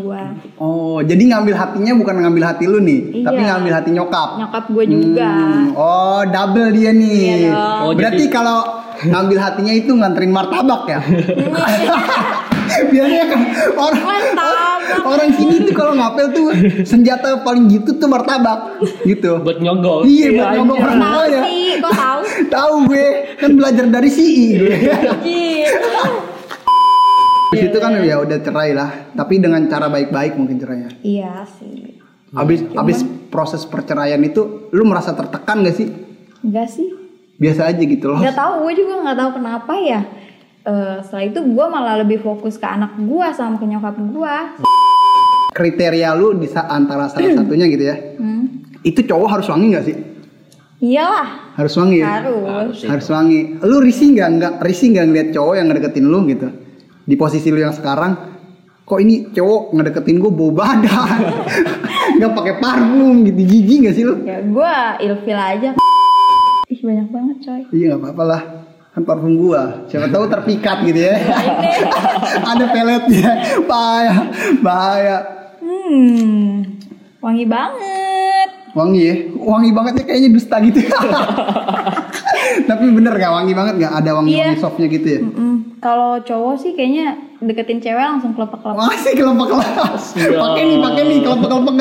gue. Oh, jadi ngambil hatinya bukan ngambil hati lu nih, Iya. tapi ngambil hati nyokap. Nyokap gue juga. Hmm, Oh, double dia nih. Iya dong. Oh, Berarti jadi- kalau ngambil hatinya itu nganterin martabak ya? Biasanya kan orang Martabak. orang sini tuh kalau ngapel tuh senjata paling gitu tuh martabak gitu. buat nyogok Iya, buat nyogok anjir. orang Tahu tua ya. tahu? Tahu gue kan belajar dari CI gue. Gitu. Di situ kan ya udah cerai lah, tapi dengan cara baik-baik mungkin cerainya. Iya sih. Habis habis proses perceraian itu lu merasa tertekan gak sih? Enggak sih. Biasa aja gitu loh. Nggak tahu, gue juga nggak tahu kenapa ya. Eh, setelah itu gue malah lebih fokus ke anak gue sama ke nyokap gue. Kriteria lu di antara salah satunya gitu ya. Hmm. Itu cowok harus wangi gak sih? Iyalah, Harus wangi ya? harus. Harus wangi. Lu risih nggak nggak risih nggak ngeliat cowok yang ngedeketin lu gitu? Di posisi lu yang sekarang, kok ini cowok ngedeketin gue bau badan, nggak pakai parfum gitu, jijik gak sih lu? Ya gue ilfil aja. Ih banyak banget coy. Iya nggak apa-apa lah, kan parfum gua. Siapa tahu terpikat gitu ya. Ada peletnya, bahaya, bahaya. Hmm, wangi banget. Wangi ya, wangi banget ya kayaknya dusta gitu. Tapi bener gak wangi banget gak? Ada wangi-wangi Iya. softnya gitu ya? Mm-mm. Kalau cowok sih kayaknya deketin cewek langsung kelepek-kelepek. Masih kelepek-kelepek. Pakai nih, pakai nih kelepek-kelepek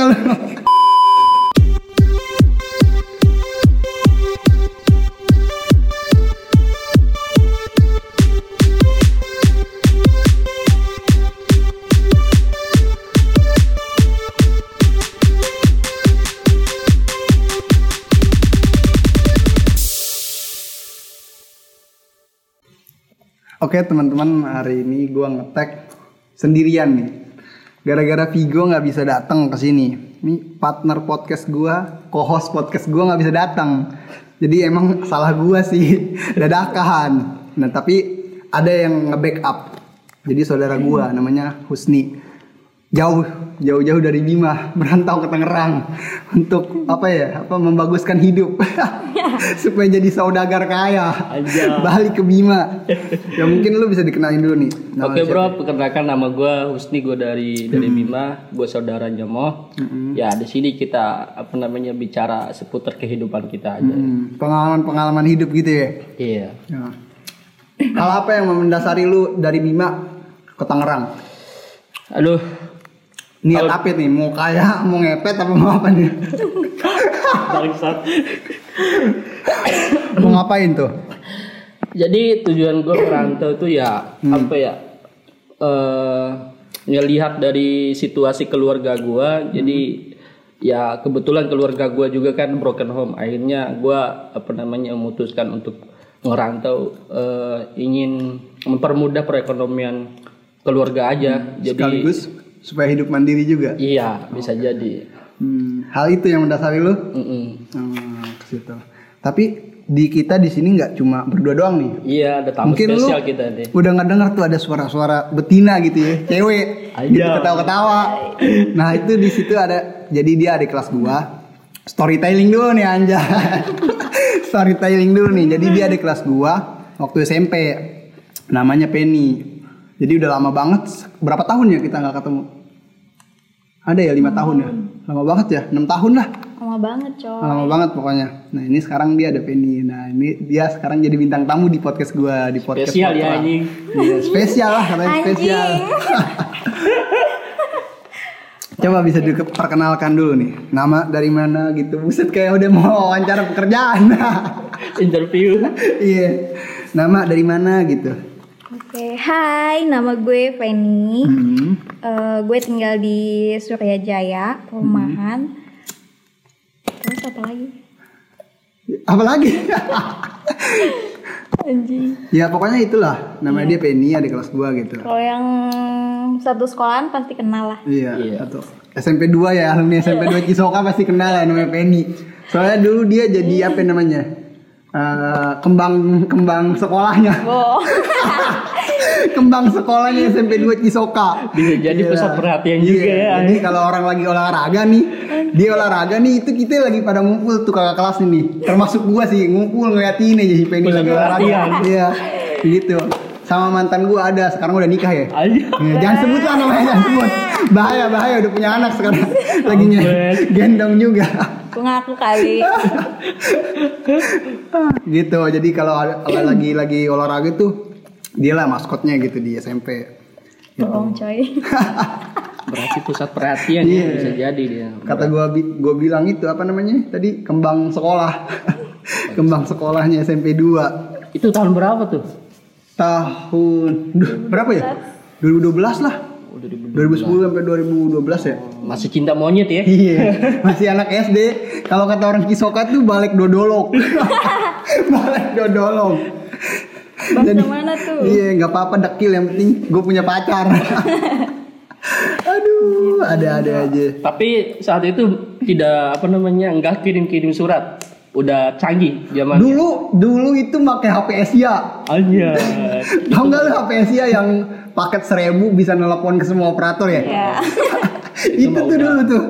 Oke teman-teman hari ini gua ngetek sendirian nih. Gara-gara Vigo nggak bisa datang ke sini. Ini partner podcast gua, co-host podcast gua nggak bisa datang. Jadi emang salah gua sih dadakan. Nah tapi ada yang nge-backup. Jadi saudara gua namanya Husni. Jauh, jauh-jauh dari Bima, merantau ke Tangerang untuk apa ya? Apa membaguskan hidup supaya jadi saudagar kaya. Aja. Balik ke Bima. ya mungkin lu bisa dikenalin dulu nih. Oke siapa. bro, perkenalkan nama gue Husni, gue dari dari Bima, gue saudara Nyomo. Ya di sini kita apa namanya bicara seputar kehidupan kita aja. Hmm, pengalaman-pengalaman hidup gitu ya. Iya. Ya. Hal apa yang mendasari lu dari Bima ke Tangerang? Aduh, Niat apa nih? Mau kaya, mau ngepet apa mau apa nih? bangsat. mau ngapain tuh? Jadi tujuan gue merantau tuh ya apa ya? eh ngelihat dari situasi keluarga gue, jadi ya kebetulan keluarga gue juga kan broken home. Akhirnya gue apa namanya memutuskan untuk ngerantau, eh, ingin mempermudah perekonomian keluarga aja. Jadi Sekaligus supaya hidup mandiri juga. iya bisa jadi. Hmm, hal itu yang mendasari lu? Mm-mm. Hmm, ke situ. Tapi di kita di sini nggak cuma berdua doang nih. Iya ada tamu Mungkin lu spesial kita nih. udah nggak dengar tuh ada suara-suara betina gitu ya, cewek, gitu ketawa-ketawa. Nah itu di situ ada, jadi dia ada kelas 2 storytelling dulu nih anja, storytelling dulu nih. Jadi dia ada kelas 2 waktu SMP, namanya Penny. Jadi udah lama banget, berapa tahun ya kita nggak ketemu? Ada ya lima tahun ya, lama banget ya, enam tahun lah. Lama banget coy. Lama banget pokoknya. Nah ini sekarang dia ada Penny. Nah ini dia sekarang jadi bintang tamu di podcast gua di podcast. Spesial ya, Potra. anjing. Iya spesial lah katanya Anjing. spesial. Coba bisa diperkenalkan dulu nih. Nama dari mana gitu. Buset kayak udah mau wawancara pekerjaan. Interview. Iya. Nama dari mana gitu. Hai, nama gue Feni. Hmm. Eh, gue tinggal di Surya Jaya, perumahan. Terus apa lagi? Apa lagi? Anjing. ya pokoknya itulah. Namanya dia Penny ada kelas 2 gitu. Kalau yang satu sekolahan pasti kenal lah. Iya, Iya. satu. SMP 2 ya, alumni SMP 2 Cisoka pasti kenal ya namanya Penny. Soalnya dulu dia jadi apa namanya? Eh, kembang kembang sekolahnya. Oh. kembang sekolahnya SMP 2 Cisoka. Bisa jadi Iya. pusat perhatian Iya, juga ya. Jadi kalau orang lagi olahraga nih, dia olahraga nih itu kita lagi pada ngumpul tuh kakak kelas ini. Termasuk gua sih ngumpul ngeliatin aja si Penny Pusat lagi olahraga. Iya. Gitu. sama mantan gue ada sekarang udah nikah ya Aja. Ya, jangan sebut lah namanya jangan sebut bahaya bahaya udah punya anak sekarang lagi gendong juga Aku ngaku kali. gitu jadi kalau ada- kalau lagi lagi olahraga tuh dia lah maskotnya gitu di SMP Bohong coy. Berarti pusat perhatian ya bisa jadi dia. kata gua bi- gua bilang itu apa namanya tadi kembang sekolah kembang sekolahnya SMP 2 Itu tahun berapa tuh? tahun duh, berapa ya 2012 lah Oh, 2012. 2010 sampai 2012 ya Masih cinta monyet ya? Iya, masih anak SD. Kalau kata orang Kisoka tuh balik dodolok. balik dodolok. Bahasa mana tuh? Iya, nggak apa-apa dekil yang penting gue punya pacar. Aduh, ada-ada aja. Tapi saat itu tidak apa namanya enggak kirim-kirim surat. Udah canggih zaman. Dulu, dulu itu pakai HP Asia. Aja. Tahu nggak lu HP Asia yang paket seribu bisa nelpon ke semua operator ya? Ya. itu tuh dulu tuh.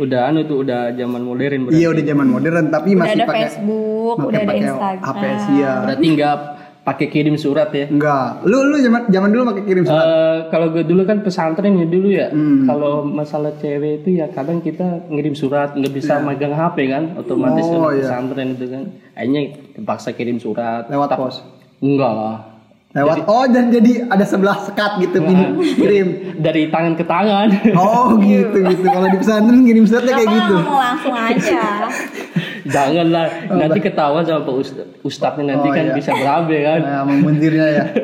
Udah anu tuh udah zaman modern berarti. Iya udah zaman modern tapi Udah masih ada pakai Facebook, pakai- udah ada Instagram. HP Asia. Berarti enggak pakai kirim surat ya. Enggak. Lu lu zaman zaman dulu pakai kirim surat. Eh, kalau gue dulu kan pesantren ya dulu ya. Hmm. Kalau masalah cewek itu ya kadang kita ngirim surat nggak bisa megang HP kan, otomatis. Oh, kan iya. pesantren itu kan. Akhirnya terpaksa kirim surat. Lewat pos. Enggak lah. Lewat oh dan jadi ada sebelah sekat gitu pin- kirim. Dari tangan ke tangan. Oh gitu gitu. Kalau di pesantren kirim suratnya kayak gitu. langsung aja? Janganlah, nanti ketahuan sama Pak Ustad. Ustadznya nanti Oh, kan iya. bisa berabe kan. Nah, memuntirnya ya.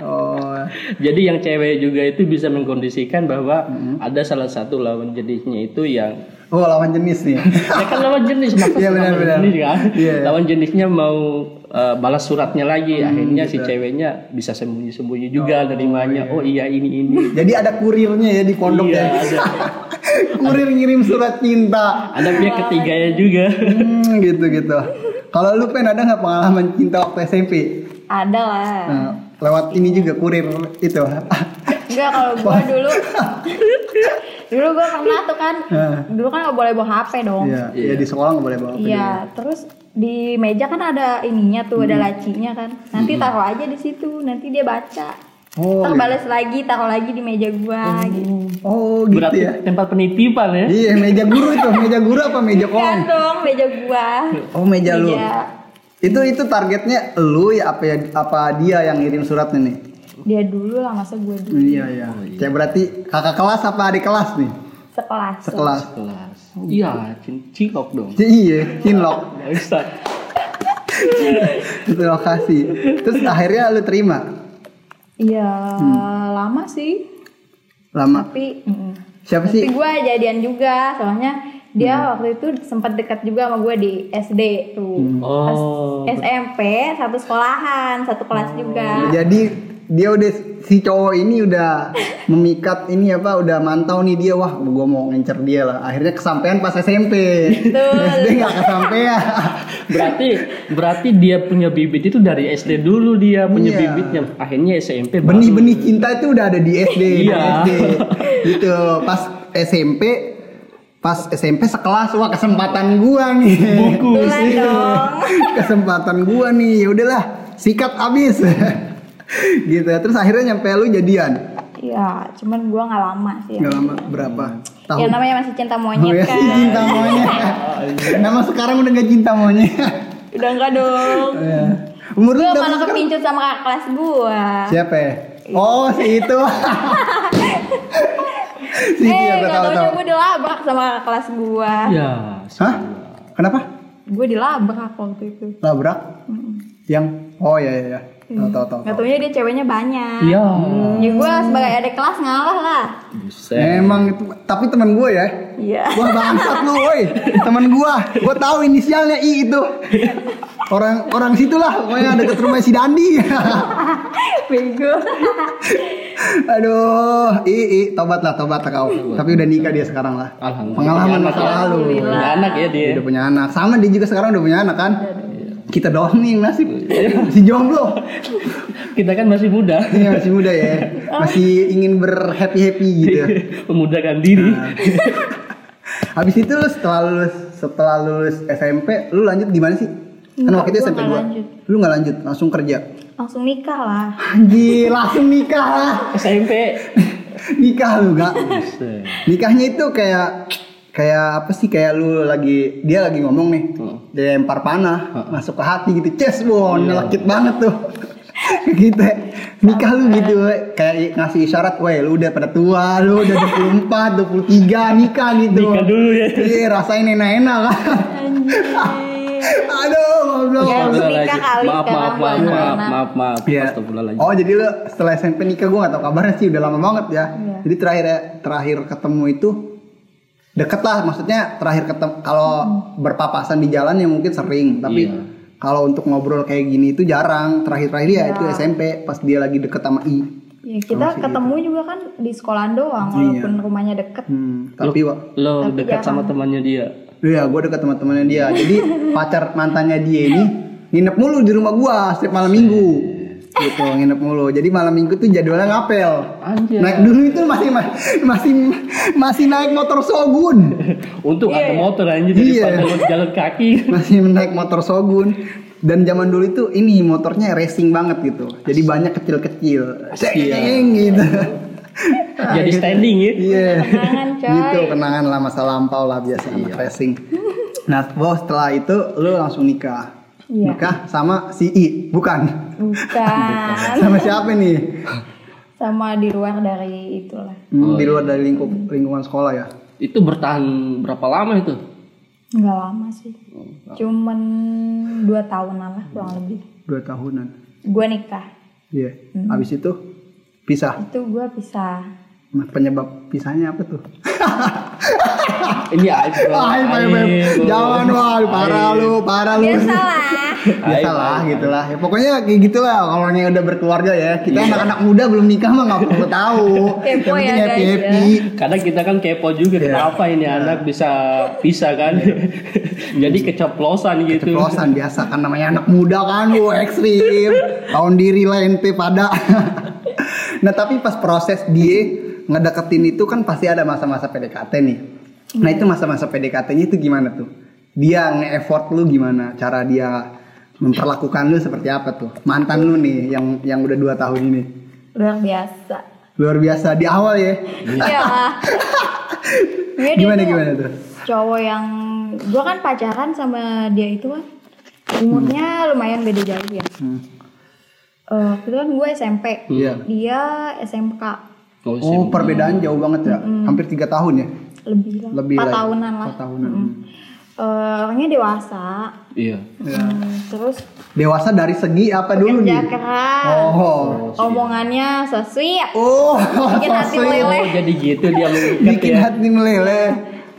Oh. Jadi yang cewek juga itu bisa mengkondisikan bahwa Hmm. ada salah satu lawan jenisnya itu yang Oh lawan jenis nih. ya kan lawan jenis maksudnya Iya, benar, lawan benar. jenis kan. Iya. Lawan jenisnya mau uh, balas suratnya lagi, Hmm, akhirnya gitu. si ceweknya bisa sembunyi-sembunyi juga nerimanya. Oh iya ini ini. Jadi ada kurirnya ya di pondok Iya, ya. ada. Kurir ngirim surat cinta. Ada pihak ketiganya juga. Hmm, gitu gitu. Kalau lu pen ada nggak pengalaman cinta waktu SMP? Ada lah. Nah, lewat ini juga kurir itu. Enggak kalau gua dulu dulu gua pernah tuh kan Nah. dulu kan nggak boleh bawa HP dong Iya, iya di sekolah nggak boleh bawa HP. Iya, terus di meja kan ada ininya tuh, Hmm. ada lacinya kan. Nanti taruh aja di situ, nanti dia baca. Oh, Ntar gitu. balas lagi, taruh lagi di meja gua gitu. Oh gitu Berarti ya. tempat penitipan ya. Iya meja guru itu, meja guru apa meja Kan kolong? dong, meja gua. Oh meja lu. Meja. Itu itu targetnya lu ya apa ya apa dia yang ngirim suratnya nih? Dia dulu lah, masa gua dulu. Iya iya. Kayak berarti kakak kelas apa adik kelas nih? Sekelas. Sekelas. Kelas. Iya, cin- cilok dong. Iya, cinlok. Nggak bisa. Itu lokasi. Terus akhirnya lu terima. Iya, Hmm. lama sih. Lama. Tapi, mm. Siapa tapi sih? Hmm. gua jadian juga, soalnya dia waktu itu sempat dekat juga sama gue di SD tuh. Hmm. Pas Oh. SMP satu sekolahan, satu kelas juga. Jadi dia udah si cowok ini udah memikat ini apa udah mantau nih dia. Wah gua mau ngincer dia lah. Akhirnya kesampaian pas SMP Betul. SD nggak kesampaian. Berarti berarti dia punya bibit itu dari SD dulu dia punya Iya. bibitnya. Akhirnya SMP benih-benih cinta itu udah ada di SD di Iya. SD gitu. Pas SMP pas SMP sekelas wah kesempatan gua nih. Kebetulan dong. kesempatan gua nih. Ya udahlah sikat abis gitu terus akhirnya nyampe lu jadian Iya, cuman gua nggak lama sih. nggak lama berapa tahun Ya namanya masih cinta Oh monyet ya kan. sih cinta monyet. Nama sekarang udah gak cinta monyet. Udah enggak dong. Ya. Umur lu berapa malah kepincut sama kakak kelas gua. Siapa ya? Oh si itu. si itu eh, ya gue gak tahu. gue dilabrak sama kakak kelas gua. Ya. Hah? Kenapa? Gue dilabrak waktu itu. Labrak? Yang oh ya ya ya. Tahu tahu tahu. Gak taunya dia ceweknya banyak. Iya. Ya gue sebagai adik kelas ngalah lah. Buset. Emang itu tapi teman gue ya. Iya. Wah bangsat lu, woi. Teman gua. Gua tahu inisialnya I itu. Orang orang situlah, pokoknya deket rumah si Dandi. Bego. Aduh, I, I, tobat lah, tobat lah kau. Tapi udah nikah dia sekarang lah. Alhamdulillah. Pengalaman masa lalu. Punya anak ya dia. Dia udah punya anak. Sama dia juga sekarang udah punya anak kan. Kita doang nih yang nasib. Si jomblo. Kita kan masih muda. Iya masih muda ya. Masih ingin berhappy happy gitu. Memudahkan diri. Habis itu lu setelah lulus setelah lulus SMP, lu lanjut gimana sih? Kan waktu itu SMP nggak 2. lanjut. Lu nggak lanjut, langsung kerja. langsung nikah lah. Anjir, langsung nikah lah. SMP. Nikah lu gak? Nikahnya itu kayak kayak apa sih kayak lu lagi dia lagi ngomong nih dia lempar panah masuk ke hati gitu ces wow nyelekit banget tuh gitu nikah lu gitu we. kayak ngasih isyarat weh lu udah pada tua lu udah 24 23 nikah gitu Nikah dulu ya. iya rasain enak-enak kan aduh goblok Ya, nikah kali maaf, maaf, maaf, maaf, anak. maaf, maaf, Iya. Oh jadi lu setelah SMP nikah gue gak tau kabarnya sih udah lama banget ya. Iya. Jadi terakhir terakhir ketemu itu deket lah maksudnya terakhir ketemu kalau berpapasan di jalan ya mungkin sering tapi Iya. kalau untuk ngobrol kayak gini itu jarang terakhir-terakhir ya itu SMP pas dia lagi deket sama I. Ya kita ketemu juga kan di sekolahan doang walaupun rumahnya deket. Hmm, tapi Wak, Lo dekat sama temannya dia. Iya, gue deket sama temannya dia. Jadi pacar mantannya dia ini nginep mulu di rumah gua setiap malam minggu. Gitu, nginep mulu. Jadi malam minggu tuh jadwalnya ngapel. Anjir. Naik dulu itu masih masih masih naik motor Sogun. Untuk ada motor anjir Iya. daripada lo jalan kaki. Masih naik motor Sogun. Dan zaman dulu itu ini motornya racing banget gitu. Jadi banyak kecil-kecil. Ceng gitu. Jadi standing ya. Iya. Kenangan coy. gitu kenangan lah masa lampau lah biasa anak racing. Nah, bos setelah itu lu langsung nikah. Iya. Nikah sama si I, bukan? Bukan. Sama siapa nih? Sama di luar dari itulah. Hmm, di luar dari lingkup lingkungan sekolah ya. Itu bertahan berapa lama itu? Nggak lama sih. Cuman dua tahunan lah kurang lebih. Dua tahunan. Gue nikah. Iya. Hmm. Habis itu pisah. Itu gue pisah. Nah, penyebab pisahnya apa tuh? Ini aib. Aib, aib. Jangan wah, parah lu, parah lu. Biasalah. Biasa Aib, lah aib, gitu lah. Ya, pokoknya kayak gitulah kalau yang udah berkeluarga ya. Kita anak-anak muda belum nikah mah nggak perlu tahu. Kepo ya, guys, happy ya. happy. Kadang kita kan kepo juga Iya. kenapa ini anak bisa pisah kan? Jadi keceplosan gitu. Ceplosan biasa kan namanya anak muda kan, bu ekstrim. Tahun diri lah ente pada. nah tapi pas proses dia ngedeketin itu kan pasti ada masa-masa PDKT nih. Nah itu masa-masa PDKT-nya itu gimana tuh? Dia nge-effort lu gimana? Cara dia memperlakukan lu seperti apa tuh? Mantan lu nih yang yang udah dua tahun ini. Luar biasa. Luar biasa di awal ya. Iya dia Gimana gimana tuh? Cowok yang gue kan pacaran sama dia itu kan umurnya lumayan beda jauh ya. Hmm. Eh, itu kan gue SMP, Iya. dia SMK Oh. Oh perbedaan jauh banget ya, hampir tiga tahun ya. lebih lah, Lebih empat lah ya. tahunan lah. Empat tahunan. Mm. Eh, orangnya dewasa, Iya. Hmm, terus Dewasa dari segi apa dulu kerja nih? keras, Oh. omongannya sweet, Oh, bikin hati meleleh. Oh, jadi gitu dia bikin ya. hati meleleh.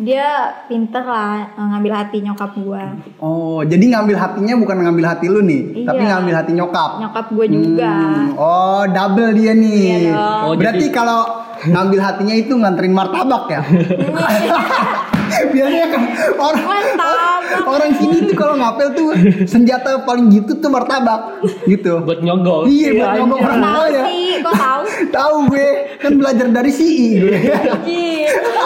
Dia pinter lah eh, ngambil hati nyokap gue, Oh, jadi ngambil hatinya bukan ngambil hati lu nih, Iya. tapi ngambil hati nyokap. nyokap gue juga. Hmm, Oh, double dia nih. Iya dong. Oh, Berarti kalau ngambil hatinya itu nganterin martabak ya? Biasanya kan orang Martabak. orang sini tuh kalau ngapel tuh senjata paling gitu tuh martabak gitu. Buat nyogol. Iya, buat nyogol anjir. orang Tahu tua ya. sih, kok tahu? Tahu gue kan belajar dari CI gue. Gitu.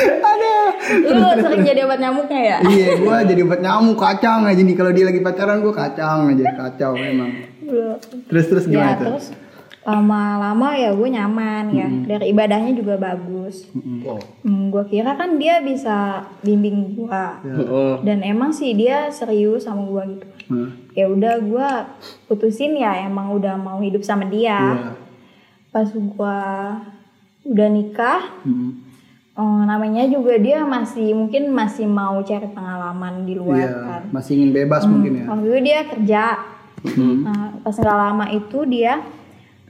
Aduh. Lu sering jadi obat nyamuknya ya? Iya, gue jadi buat nyamuk kacang aja nih kalau dia lagi pacaran gue kacang aja kacau memang. Terus terus ya gimana tuh? terus lama-lama ya gue nyaman ya dari ibadahnya juga bagus Oh. hmm, gue kira kan dia bisa bimbing gue Oh. dan emang sih dia serius sama gue gitu Hmm. ya udah gue putusin ya emang udah mau hidup sama dia Iya. pas gue udah nikah Hmm. Eh, namanya juga dia masih mungkin masih mau cari pengalaman di luar Iya, kan masih ingin bebas mungkin ya. waktu itu dia kerja Nah, pas nggak lama itu dia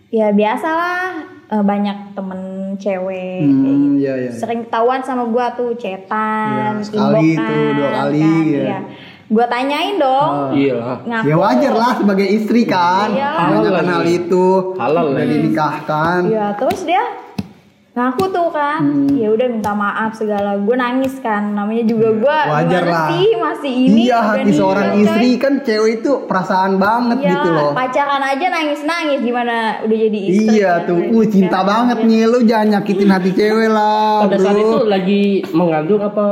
ya biasalah eh, banyak temen cewek kayak gitu. Hmm, iya iya. sering ketahuan sama gua tuh cetan, Iya, sekali inboxan, tuh, dua kali, kan, ya. iya. Gua tanyain dong, Iya lah. ngaku. Ya wajar lah sebagai istri kan. Iya. Halal hal itu. Halal Udah lagi. dinikahkan. Iya, terus dia ngaku tuh kan, Hmm. ya udah minta maaf segala. Gue nangis kan, namanya juga gua Wajar gimana lah. sih masih ini. iya, hati seorang coy. istri kan cewek itu perasaan banget Iya, gitu loh. pacaran aja nangis-nangis gimana udah jadi istri. Iya kan, tuh, uh cinta banget nih lu jangan nyakitin hati cewek lah, Pada saat bro. itu lagi mengandung apa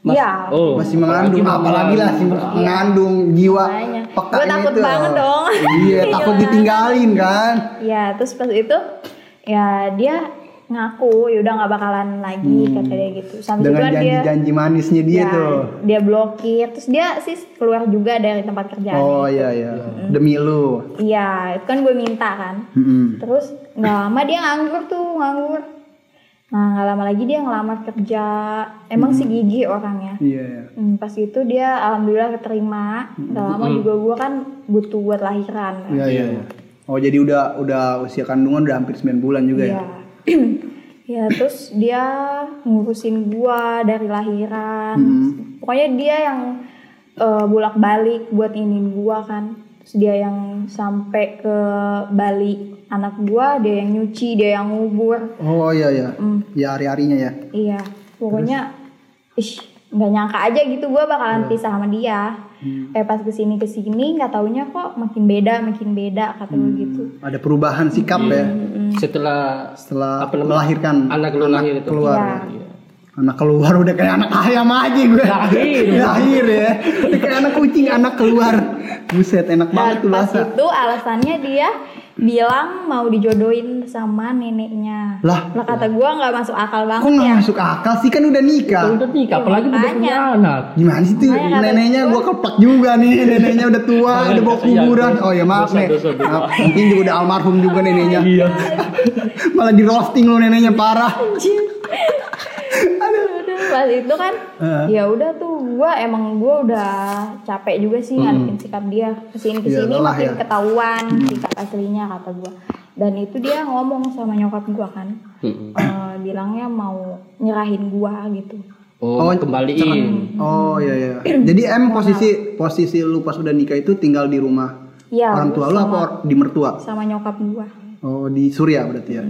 Mas- Iya. Oh, masih mengandung apalagi lah sih mengandung jiwa Makanya. peka ini takut tuh. banget dong. iya takut Iya. ditinggalin kan Ya terus pas itu ya dia ngaku ya udah nggak bakalan lagi kata dia gitu. Sampai Hmm. dengan kan janji-janji manisnya dia ya, tuh dia blokir terus dia sih keluar juga dari tempat kerjaan. oh iya iya demi lu Iya itu kan gue minta kan. Mm-mm. Terus nggak lama dia nganggur tuh nganggur. Nah nggak lama lagi dia ngelamar kerja. Emang si gigi orangnya. iya iya Hmm, pas itu dia alhamdulillah keterima. Gak lama juga gue kan butuh buat lahiran. kan. iya iya iya. oh jadi udah udah usia kandungan udah hampir 9 bulan juga ya Iya. ya terus dia ngurusin gua dari lahiran. Pokoknya dia yang bolak-balik buat inin gua kan. Terus dia yang sampai ke Bali anak gua, dia yang nyuci, dia yang ngubur. oh iya iya Hmm. ya hari-harinya ya Iya, pokoknya ih nggak nyangka aja gitu gua bakalan pisah sama dia. Eh pas ke sini ke sini nggak taunya kok makin beda makin beda kata gue gitu. ada perubahan sikap ya? Setelah setelah Apa namanya? melahirkan. Anak lu lahir itu. keluar. Iya. anak keluar udah kayak anak ayam aja gue. Lahir. lahir ya. Udah kayak anak kucing anak keluar. Buset enak banget Dan tuh pas bahasa itu alasannya dia bilang mau dijodohin sama neneknya. Lah. Lah kata gua nggak masuk akal kok banget nggak ya. masuk akal sih? Kan udah nikah. Udah nikah apalagi udah makanya. punya anak. Gimana sih tuh neneknya gua- gua keplak juga nih. Neneknya udah tua udah bawa iya, kuburan. oh ya maaf nih. mungkin juga udah almarhum juga neneknya. Iya. Malah di roasting lo neneknya parah pas itu kan Heeh. ya udah tuh gua emang gua udah capek juga sih ngadepin sikap dia. Ke sini ke sini Iya, lelah makin ya. ketahuan sikap aslinya kata gua. Dan itu dia ngomong sama nyokap gua kan. Mm-mm. Eh, bilangnya mau nyerahin gua gitu. Oh, kembaliin. oh iya iya. Jadi em posisi posisi lu pas udah nikah itu tinggal di rumah Iya, orang tua lu apa di mertua? sama nyokap gua. Oh di Surya berarti ya?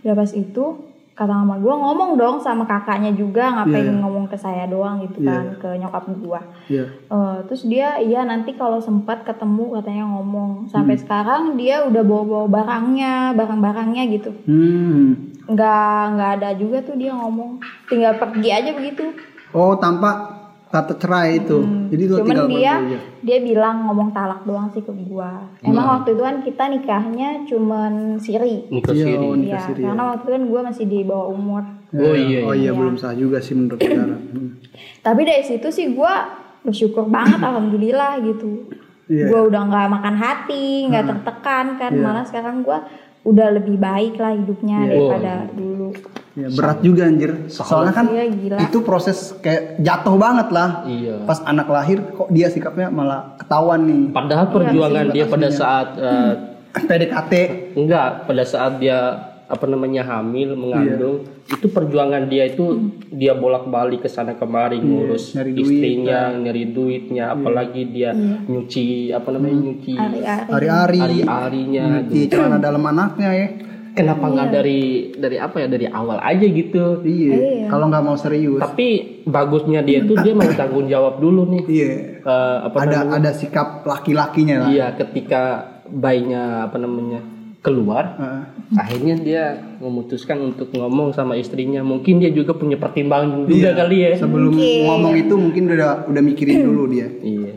Udah pas itu kata mama gue ngomong dong sama kakaknya juga ngapain Iya. ngomong ke saya doang gitu kan ke nyokap gue iya. Eh, terus dia iya nanti kalau sempat ketemu katanya ngomong. Sampai Hmm. sekarang dia udah bawa bawa barangnya barang-barangnya gitu. Hmm. Nggak nggak ada juga tuh dia ngomong. Tinggal pergi aja begitu. Oh tanpa kata cerai itu jadi lu Hmm. cuman tinggal dia aja. dia bilang ngomong talak doang sih ke gua emang Hmm. waktu itu kan kita nikahnya cuman siri nikah Iya, siri oh, nikah Iya, siri ya. karena waktu itu kan gua masih di bawah umur Oh, iya, oh iya belum sah juga sih menurut saudara Hmm. Tapi dari situ sih gue bersyukur banget alhamdulillah gitu. Iya. Gue udah nggak makan hati, nggak tertekan kan. Malah sekarang gue udah lebih baik lah hidupnya daripada dulu. Ya, berat juga anjir. Soalnya kan Iya gila. itu proses kayak jatuh banget lah. iya Pas anak lahir kok dia sikapnya malah ketahuan nih. padahal perjuangan dia pada saat eh, PDKT. enggak pada saat dia apa namanya hamil mengandung itu perjuangan dia itu dia bolak-balik ke sana kemari ngurus nyari duit, istrinya nyari duitnya apalagi dia nyuci apa namanya nyuci Hari-hari. Hari-hari. hari-harinya Di celana dalam anaknya ya. Kenapa nggak dari dari apa ya dari awal aja gitu Iya. Kalau nggak mau serius. tapi bagusnya dia itu dia mau tanggung jawab dulu nih Iya. Eh, apa Ada ada sikap laki-lakinya lah. iya ketika bayinya apa namanya keluar Heeh. akhirnya dia memutuskan untuk ngomong sama istrinya mungkin dia juga punya pertimbangan juga kali ya Sebelum ngomong itu mungkin udah udah mikirin dulu dia. iya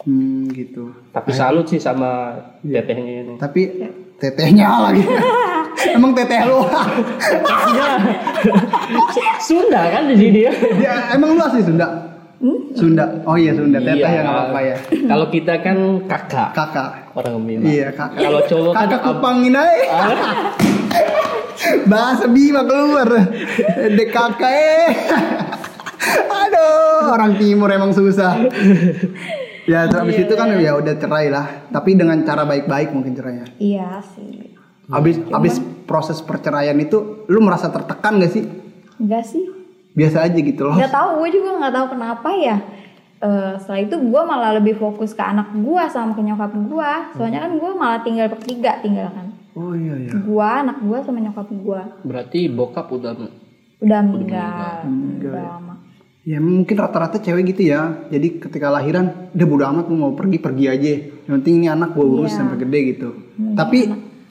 Hmm gitu. tapi salut sih sama tetehnya ini Tapi tetehnya lagi. Emang teteh lu. Sunda kan di sini ya ya, emang lu asli Sunda? Sunda. Oh iya Sunda. Teteh ya nggak apa-apa ya. kalau kita kan kakak Kakak. orang Bima Iya kakak. kalau cowok kan Kakak kupangin aja. Bahasa Bima keluar. Dek kakak eh. Aduh, orang timur emang susah. Ya, terus habis itu kan ya udah cerai lah. Tapi dengan cara baik-baik mungkin cerainya. Iya sih. Habis habis proses perceraian itu lu merasa tertekan gak sih? Enggak sih. Biasa aja gitu loh. Nggak tahu gue juga nggak tahu kenapa ya. Eh, setelah itu gue malah lebih fokus ke anak gue sama ke nyokap gue. Soalnya kan gue malah tinggal bertiga tinggal kan. Oh iya iya. Gue, anak gue sama nyokap gue. berarti bokap udah Udah meninggal. Udah lama. Ya mungkin rata-rata cewek gitu ya. Jadi ketika lahiran, udah bodo amat lu mau pergi pergi aja. Yang penting ini anak gue urus Iya. sampai gede gitu. Tapi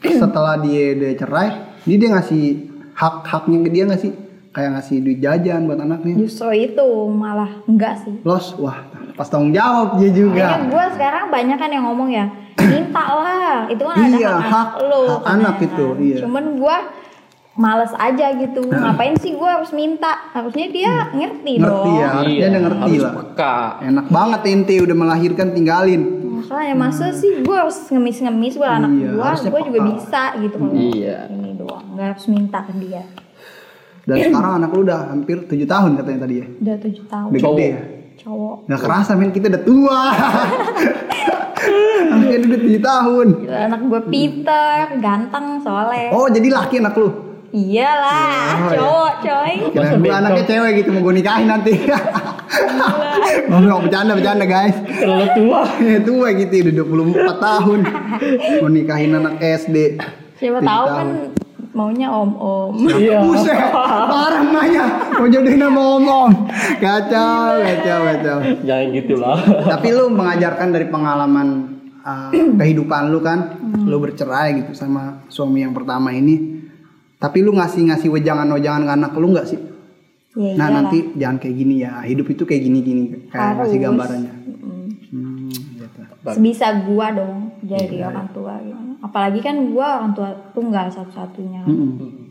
setelah dia dia cerai, dia dia ngasih hak haknya ke dia nggak sih? kayak ngasih duit jajan buat anaknya. Justru itu malah enggak sih. Los, wah pas tanggung jawab dia juga. Kayaknya gue sekarang banyak kan yang ngomong ya minta lah itu kan ada Iya, hak, hak- lo hak anak itu, iya. cuman gue males aja gitu ngapain sih gue harus minta harusnya dia ngerti, Hmm. Ngerti dong ya, harusnya dia ngerti harus lah. peka. Enak banget ente udah melahirkan tinggalin. Makanya masa sih gue harus ngemis-ngemis buat anak Iya, gue harusnya gue juga bisa gitu kalau Iya. ini doang nggak harus minta ke dia Dan sekarang anak lu udah hampir 7 tahun katanya tadi ya. udah tujuh tahun Udah gede ya. cowok Gak kerasa men kita udah tua. Anaknya udah 7 tahun. Gila, anak gue pinter ganteng soleh Oh jadi laki anak lu? iyalah Oh, iya. cowok coy Kira gue anaknya cewek gitu mau gue nikahin nanti. oh nggak bercanda bercanda guys. Terlalu tua. Ya tua gitu udah 24 tahun. Mau nikahin anak SD. siapa 7 tahu tahun. kan maunya om om Iya. Buset, parah nanya. Mau jodohin sama om-om. Kacau, kacau, kacau. Jangan gitu lah. Tapi lu mengajarkan dari pengalaman uh, kehidupan lu kan, lu bercerai gitu sama suami yang pertama ini. Tapi lu ngasih-ngasih wejangan-wejangan ke anak lu nggak sih? Ya Nah iyalah. nanti jangan kayak gini ya, hidup itu kayak gini-gini, kayak ngasih Harus. gambarannya. Mm. Hmm, gitu. sebisa gua dong jadi Iya, orang tua gitu. apalagi kan gua orang tua tunggal satu-satunya kan. Mm-mm.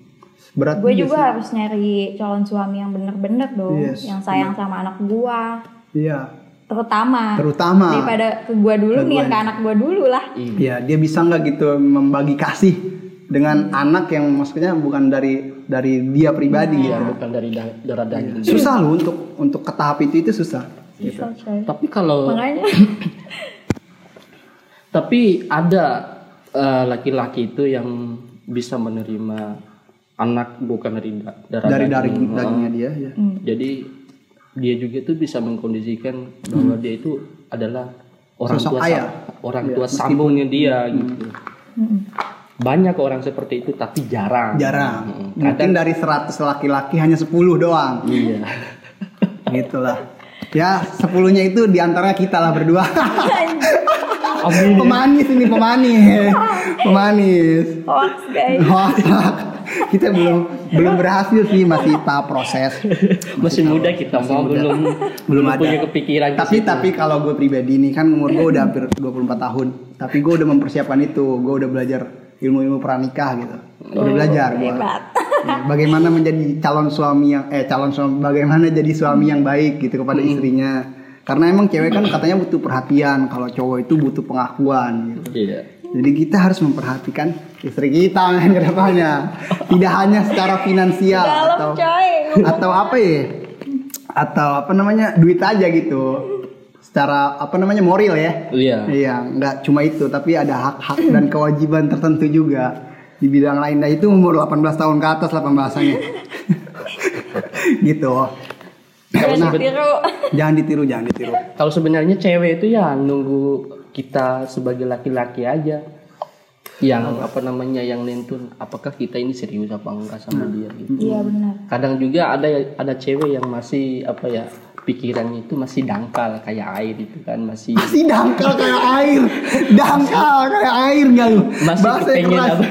Berat gue juga juga sih. harus nyari calon suami yang bener-bener dong Yes. yang sayang sama anak gua Iya, terutama terutama. daripada ke gua dulu nih ke anak gua dulu lah Iya, dia bisa nggak gitu membagi kasih dengan anak yang maksudnya bukan dari dari dia pribadi Iya, gitu. bukan dari da- darah daging. Susah loh untuk untuk ke tahap itu itu susah. Susah, coy. Tapi kalau makanya tapi ada eh, laki-laki itu yang bisa menerima anak bukan dari da- darah Dari dari daging. dagingnya dia ya. Hmm. Jadi dia juga tuh bisa mengkondisikan bahwa dia itu adalah orang Sosok tua ayah. orang Iya, tua sambungnya dia gitu. Mm-mm. Banyak orang seperti itu tapi jarang. Jarang. Mm, Mungkin dari 100 laki-laki hanya 10 doang. Iya. Gitulah. Ya, sepuluhnya itu di antaranya kita lah berdua. Amin. pemanis ini pemanis. Pemanis. hoax guys kita belum belum berhasil sih masih tahap proses. Masih muda kita mau belum Belum ada. punya kepikiran ke Tapi situ. tapi kalau gue pribadi nih kan umur gue udah hampir 24 tahun. Tapi gue udah mempersiapkan itu. Gue udah belajar ilmu-ilmu pranikah gitu. Udah belajar gue. hebat Bagaimana menjadi calon suami yang eh calon suami bagaimana jadi suami yang baik gitu kepada istrinya. Karena emang cewek kan katanya butuh perhatian, kalau cowok itu butuh pengakuan gitu. Iya. Jadi kita harus memperhatikan istri kita men ke depannya. Tidak hanya secara finansial dalam atau coy atau apa ya? Atau apa namanya? duit aja gitu. Secara apa namanya? moral ya. Iya. Iya, nggak cuma itu, tapi ada hak-hak dan kewajiban tertentu juga di bidang lain. Nah, itu umur 18 tahun ke atas lah pembahasannya. gitu. jangan Nah, ditiru jangan ditiru, jangan ditiru. Kalau sebenarnya cewek itu ya nunggu kita sebagai laki-laki aja yang apa namanya yang nentun apakah kita ini serius apa enggak sama dia gitu. iya benar Kadang juga ada ada cewek yang masih apa ya pikirannya itu masih dangkal kayak air itu kan masih Masih dangkal kayak air. Dangkal kayak air nggak lu? masih Bahasa pengen keras. apa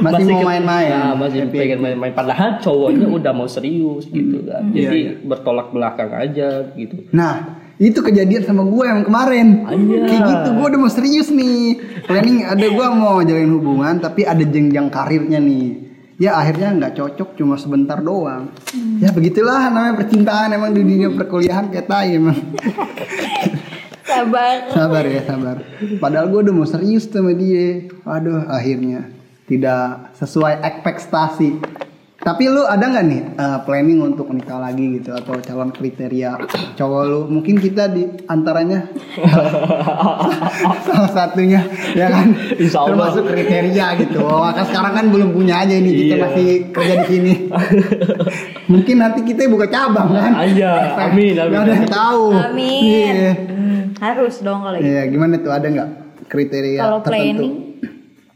Masih mau ke- main-main. Nah, masih Happy. pengen main-main padahal cowoknya udah mau serius gitu kan Iya, jadi iya. bertolak belakang aja gitu Nah, itu kejadian sama gue yang kemarin. Iya. Kayak gitu, gue udah mau serius nih. Planning ada gue mau jalin hubungan, tapi ada jenjang karirnya nih. Ya akhirnya nggak cocok, cuma sebentar doang. Ya begitulah namanya percintaan emang di dunia perkuliahan kayak tai emang. sabar sabar ya sabar. Padahal gue udah mau serius sama dia. Waduh, akhirnya tidak sesuai ekspektasi. Tapi lu ada nggak nih eh, planning untuk nikah lagi gitu atau calon kriteria cowok lu? Mungkin kita di antaranya salah satunya ya kan Insya Allah. termasuk kriteria gitu. Oh, kan sekarang kan belum punya aja ini kita Iya. masih kerja di sini. Mungkin nanti kita buka cabang kan? Aja, amin, amin. Nggak ada yang tahu. amin Iya. Hmm, harus dong kalau gitu Iya, gimana tuh ada nggak kriteria kalau tertentu? planning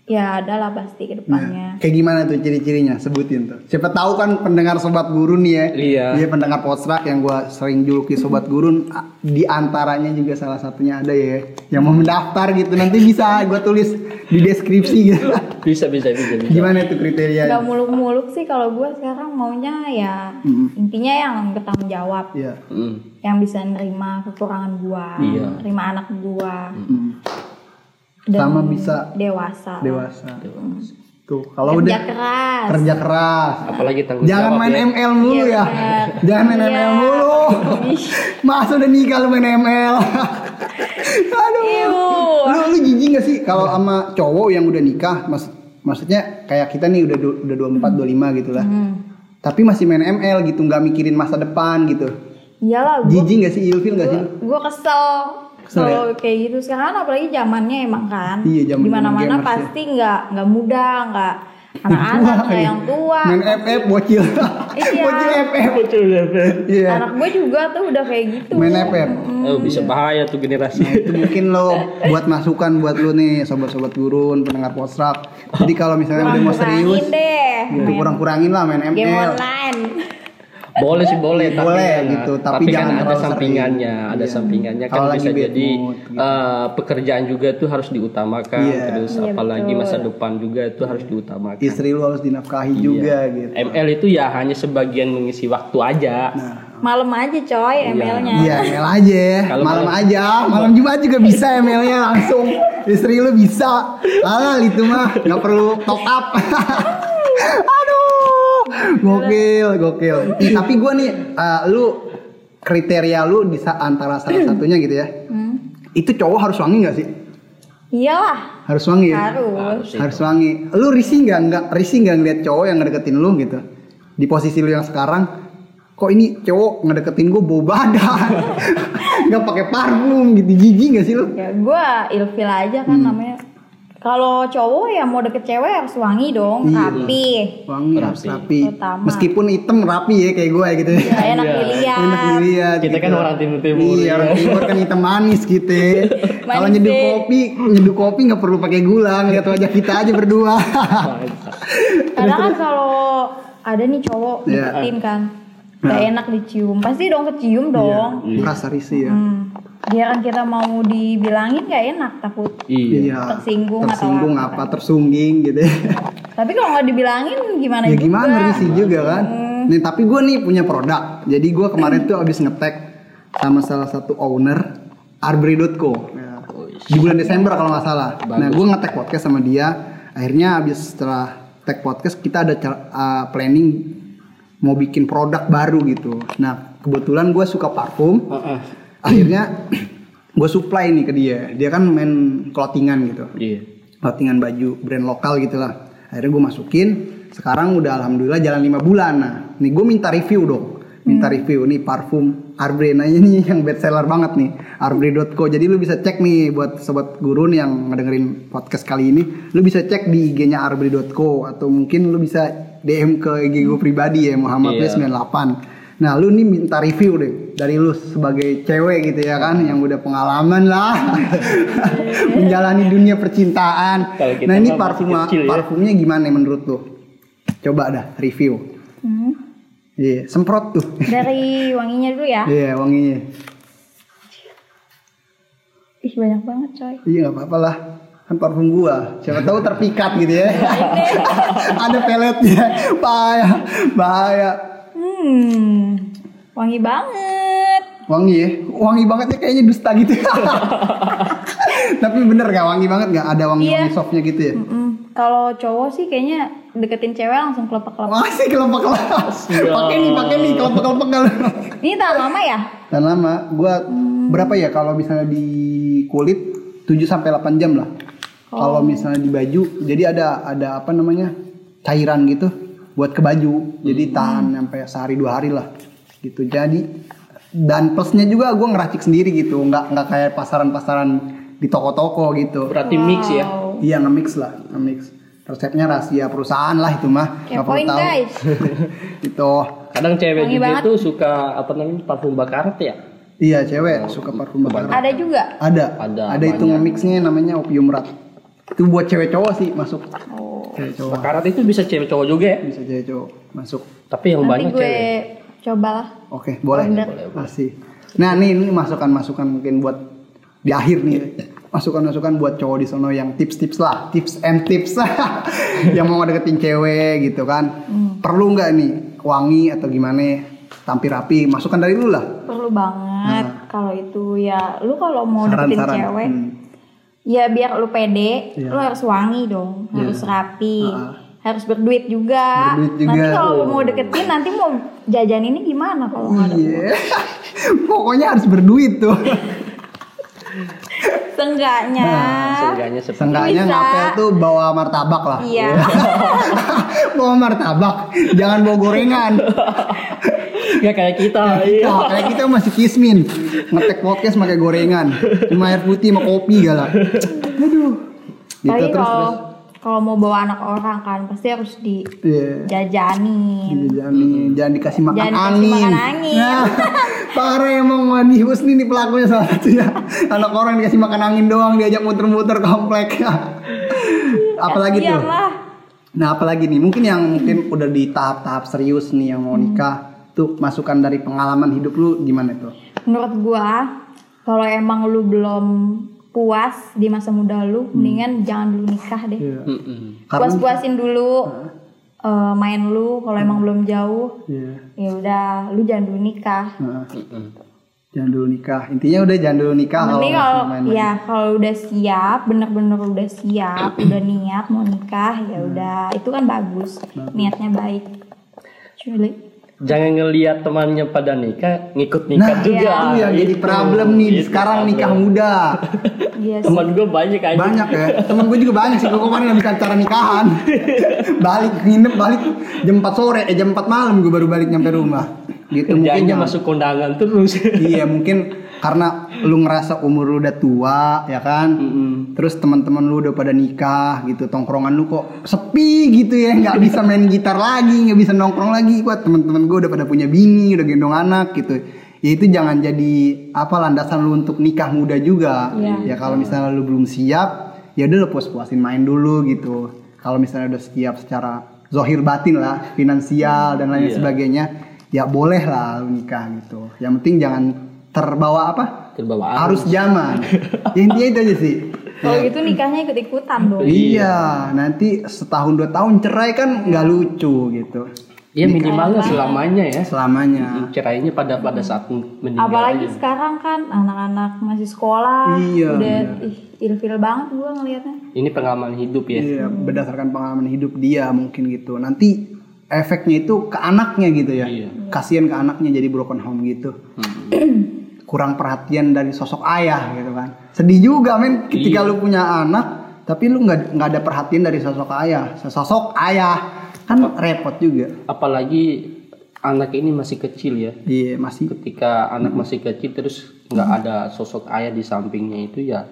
ya ada lah pasti ke depannya Nah, kayak gimana tuh ciri-cirinya? Sebutin tuh. Siapa tahu kan pendengar sobat gurun nih ya. Iya. Dia pendengar potstrak yang gua sering juluki sobat gurun. Di antaranya juga salah satunya ada ya yang mau mendaftar gitu. Nanti bisa gua tulis di deskripsi gitu. bisa bisa bisa bisa Gimana itu kriteria? Gak muluk-muluk sih kalau gue sekarang maunya ya Mm. intinya yang bertanggung jawab, Iya. Mm. yang bisa nerima kekurangan gue, Iya. nerima anak gue, Mm. Dan Sama bisa dewasa. dewasa. Tuh, kalau Kerja udah keras. kerja keras. apalagi tanggung Jangan jawab main ya. ML mulu Iya, ya. benar. Jangan main Iya. ML mulu. Masa udah nikah lu main ML. Aduh. Iu. Lu lu jijik gak sih kalau sama cowok yang udah nikah? Mas, maksudnya kayak kita nih udah udah 24 25 gitu lah. Hmm. Tapi masih main ML gitu, nggak mikirin masa depan gitu. Iyalah, gue Jijik gak sih ilfil gak sih? gue Kesel kalau kayak gitu sekarang apalagi zamannya emang kan Iya, zaman di mana-mana gamers ya. pasti nggak nggak muda nggak anak-anak nggak yang tua Main FF bocil. Iya. bocil FF. Iya. anak gue juga tuh udah kayak gitu Main FF. Oh, bisa bahaya tuh generasi Itu mungkin lo buat masukan buat lo nih sobat-sobat gurun pendengar postrak. Jadi kalau misalnya udah mau serius, deh gitu, kurang-kurangin lah main game ML. online boleh sih boleh tapi Boleh kan, gitu, tapi kan jangan ada terlalu sampingannya sering. ada Iya. sampingannya kan Kalau lagi bisa jadi mood, gitu. eh, pekerjaan juga tuh harus diutamakan Iya. terus Iya, apalagi betul. masa depan juga itu harus diutamakan Istri lo harus dinafkahi Iya. juga gitu. ML itu ya hanya sebagian mengisi waktu aja Nah, malam aja coy ML-nya iya ML aja, Kalau malam malam- aja, malam Jumat juga bisa ML-nya langsung. Istri lo bisa, alah itu mah nggak perlu top up. Gokil, gokil. Tapi gua nih, eh, lu kriteria lu bisa antara salah satunya gitu ya. Hmm. Itu cowok harus wangi nggak sih? iyalah Harus wangi ya? harus sih. Harus wangi. Lu risih nggak nggak risih nggak ngeliat cowok yang ngedeketin lu gitu? Di posisi lu yang sekarang, kok ini cowok ngedeketin gue bau badan, nggak pakai parfum gitu, jijik nggak sih lu? ya gue ilfil aja kan Hmm. namanya kalau cowok ya mau deket cewek harus wangi dong Iya. rapi Wangi harus Rapi. rapi. Meskipun hitam rapi ya kayak gue gitu. ya, enak Iya. dilihat Enak dilihat. kita kan gitu. orang timur timur Iya, orang timur kan hitam manis gitu. Kalau nyeduh kopi, nyeduh kopi nggak perlu pakai gula, lihat wajah kita aja berdua. Kadang kan kalau ada nih cowok Iya. deketin kan, gak Nah. enak dicium, pasti dong kecium dong. Merasa risih ya. Hmm. Dia kan kita mau dibilangin gak enak takut. iya Iya. Tersinggung atau tersinggung apa. apa, tersungging gitu. Tapi kalau nggak dibilangin gimana ya juga? gimana risih juga kan. Nih tapi gue nih punya produk. Jadi gue kemarin tuh abis ngetek sama salah satu owner Arbri.co. Ya. Di bulan Desember kalau nggak salah. Nah gue ngetek podcast sama dia. Akhirnya abis setelah tag podcast kita ada uh, planning mau bikin produk baru gitu. Nah kebetulan gue suka parfum. Heeh. Akhirnya gue supply nih ke dia. Dia kan main clothingan gitu. Iya. Clothingan baju brand lokal gitu lah akhirnya gue masukin. Sekarang udah alhamdulillah jalan lima bulan. Nah nih gue minta review dong. Minta review. Nih parfum Arbre nah ini yang best seller banget nih. Arbre.co jadi lu bisa cek nih buat sobat gurun yang ngedengerin podcast kali ini. Lu bisa cek di IG-nya arbre.co atau mungkin lu bisa DM ke IG gue pribadi ya Muhammad Iya. 98 Nah lu nih minta review deh dari lu sebagai cewek gitu ya kan yang udah pengalaman lah menjalani dunia percintaan. Nah ini mah masih parfum kecil ya. parfumnya gimana menurut lu? Coba dah review. Hmm. Iya semprot tuh. Dari wanginya dulu ya. Iya wanginya. Ih banyak banget coy. Iya nggak apa-apa lah kan parfum gua. Siapa tahu terpikat gitu ya. Ada peletnya. Bahaya, bahaya. Hmm. Wangi banget. Wangi ya, wangi bangetnya kayaknya dusta gitu. Tapi bener gak wangi banget gak? Ada wangi-wangi Iya. softnya gitu ya? Kalau cowok sih kayaknya deketin cewek langsung kelepek-kelepek. Masih kelompok-kelompok. Pakai nih, pakai nih kelompok-kelompok kalau. Ini tahan lama ya? Dan lama, gua berapa ya kalau misalnya di kulit 7 sampai 8 jam lah. Kalau misalnya di baju, jadi ada ada apa namanya? cairan gitu buat ke baju. Jadi tahan sampai sehari dua hari lah. Gitu. Jadi dan plusnya juga gua ngeracik sendiri gitu, nggak nggak kayak pasaran-pasaran di toko-toko gitu. berarti mix ya Wow. Iya nge-mix lah, nge-mix. Resepnya rahasia perusahaan lah itu mah. Nggak perlu tahu. guys. gitu. kadang cewek Wangi juga banget. tuh suka apa namanya parfum bakarat ya Iya cewek suka parfum bakar. Ada juga. Ada. Ada, Ada itu nge-mixnya namanya opium rat. Itu buat cewek cowok sih masuk. Oh. Cewek cowok. bakarat itu bisa cewek cowok juga ya Bisa cewek cowok masuk. tapi yang Nanti banyak gue cewek cobalah. Oke, boleh. Order. Masih. Nah, nih ini masukan-masukan mungkin buat di akhir nih. masukan-masukan buat cowok di sono yang tips-tips lah, tips and tips yang mau deketin cewek gitu kan. Perlu nggak nih wangi atau gimana? Tampil rapi, masukan dari lu lah. perlu banget kalau itu ya lu kalau mau deketin Saran-saran. cewek Hmm. Ya biar lu pede Iya. lu harus wangi dong harus rapi harus berduit juga. Berduit juga. nanti kalau mau deketin nanti mau jajan ini gimana kalau nggak ada uang? Iya. Pokoknya harus berduit tuh. Seenggaknya Seenggaknya seperti Seenggaknya ngapel tuh bawa martabak lah. iya bawa martabak, jangan bawa gorengan. ya kayak kita. Iya. Wah, kayak kita masih kismin. Ngetek podcast pakai gorengan. Cuma air putih sama kopi gala. Aduh. Gitu tapi terus kalau terus. Kalau mau bawa anak orang kan pasti harus Iya. dijajanin Jangan, jangan dikasih makan Jangan dikasih angin. makan angin. Nah, parah emang Wandi Husni nih pelakunya salah satunya. Anak orang dikasih makan angin doang diajak muter-muter komplek. apalagi Kasian tuh? lah. Nah, apalagi nih? Mungkin yang mungkin udah di tahap-tahap serius nih yang mau nikah. Tuh masukan dari pengalaman hidup lu gimana tuh? menurut gua kalau emang lu belum puas di masa muda lu mendingan jangan dulu nikah deh Mm-mm. Karena puas-puasin dulu eh, main lu kalau emang belum jauh Iya. ya udah lu jangan dulu nikah Mm-mm. jangan dulu nikah. Intinya udah jangan dulu nikah kalau kalau ya kalau udah siap, bener-bener udah siap, udah niat mau nikah ya Hmm. udah itu kan bagus, niatnya baik. Cuy, Jangan ngelihat temannya pada nikah, ngikut Nah, nikah juga. itu yang jadi Itu. problem nih Itu sekarang problem. nikah muda. iya sih. Teman gue banyak aja. Banyak ya. Temen gue juga banyak sih. Gue kemarin habis acara nikahan. balik nginep balik jam 4 sore, eh jam 4 malam gue baru balik nyampe rumah. Gitu mungkin Kerjanya jangan- masuk kondangan terus. Iya mungkin karena lu ngerasa umur lu udah tua ya kan. Mm-mm. Terus teman-teman lu udah pada nikah gitu, tongkrongan lu kok sepi gitu ya, nggak bisa main gitar lagi, nggak bisa nongkrong lagi. Wah teman-teman gue udah pada punya bini, udah gendong anak gitu. Ya itu jangan jadi apa landasan lu untuk nikah muda juga. Iya. Ya kalau misalnya lu belum siap, ya udah lu puas-puasin main dulu gitu. Kalau misalnya udah siap secara zohir batin lah, finansial dan lain Iya. sebagainya, ya boleh lah lu nikah gitu. Yang penting jangan terbawa apa? Terbawa Harus zaman. ya, intinya itu aja sih. Kalau gitu nikahnya ikut-ikutan dong. Iya, nanti setahun dua tahun cerai kan nggak lucu gitu. Ya minimalnya selamanya ya. Selamanya. Cerainya pada pada saat meninggal. Apalagi aja. sekarang kan anak-anak masih sekolah, Iya, udah ih, ilfil banget gua ngelihatnya. Ini pengalaman hidup ya. Iya, berdasarkan pengalaman hidup dia mungkin gitu. Nanti efeknya itu ke anaknya gitu ya. Iya. Kasihan ke anaknya jadi broken home gitu. Kurang perhatian dari sosok ayah gitu kan. Sedih juga men ketika lu punya anak tapi lu nggak nggak ada perhatian dari sosok ayah. Sosok ayah kan repot juga. Apalagi anak ini masih kecil ya. Iya, masih Ketika anak masih kecil terus nggak ada sosok ayah di sampingnya itu ya.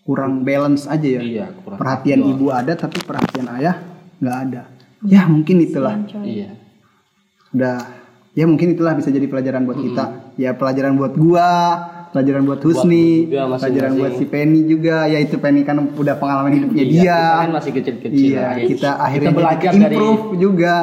kurang balance aja ya. Iya kurang. Perhatian ibu ada tapi perhatian ayah nggak ada. Ya mungkin itulah. Iya. Udah ya mungkin itulah bisa jadi pelajaran buat kita. Ya pelajaran buat gua, pelajaran buat Husni, juga masing-masing. pelajaran buat si Penny juga. Ya itu Penny kan udah pengalaman hidupnya Iya, dia. kita kan masih kecil-kecil. Iya, kita akhirnya belajar jadi dari improve juga.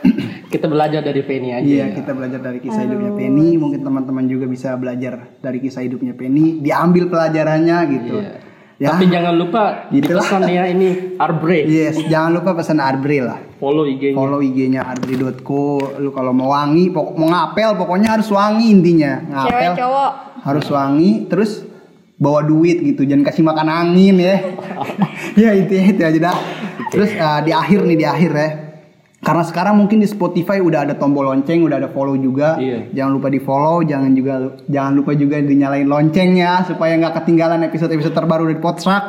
kita belajar dari Penny aja. Iya, kita belajar dari kisah hidupnya Penny. Mungkin teman-teman juga bisa belajar dari kisah hidupnya Penny, diambil pelajarannya gitu. Iya. Ya. Tapi jangan lupa Itulah. dipesan ya ini Arbre. Yes, jangan lupa pesan Arbre lah. Follow IG-nya. Follow IG-nya arbre.co. Lu kalau mau wangi, pok- mau ngapel pokoknya harus wangi intinya. Cewek Ngapel cowok harus wangi, terus bawa duit gitu. Jangan kasih makan angin ya. ya intinya itu aja dah. Terus uh, di akhir nih di akhir ya. Karena sekarang mungkin di Spotify udah ada tombol lonceng, udah ada follow juga. Iya. Jangan lupa di follow, jangan juga jangan lupa juga dinyalain loncengnya supaya nggak ketinggalan episode-episode terbaru dari Potstrak.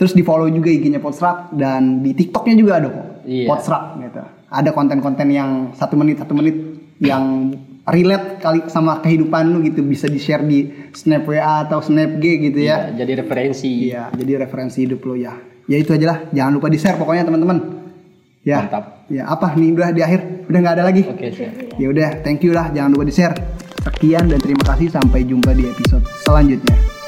Terus di follow juga IG-nya Potstrak dan di TikToknya juga ada kok. Iya. Potstrak gitu. Ada konten-konten yang satu menit satu menit yang relate kali sama kehidupan lu gitu bisa di share di Snap WA atau Snap G gitu ya. Iya, jadi referensi. Iya, jadi referensi hidup lu ya. Ya itu aja lah, jangan lupa di share pokoknya teman-teman. Ya. Mantap. Ya apa nih udah di akhir udah nggak ada lagi. Oke, siap. Ya udah, thank you lah, jangan lupa di share. Sekian dan terima kasih sampai jumpa di episode selanjutnya.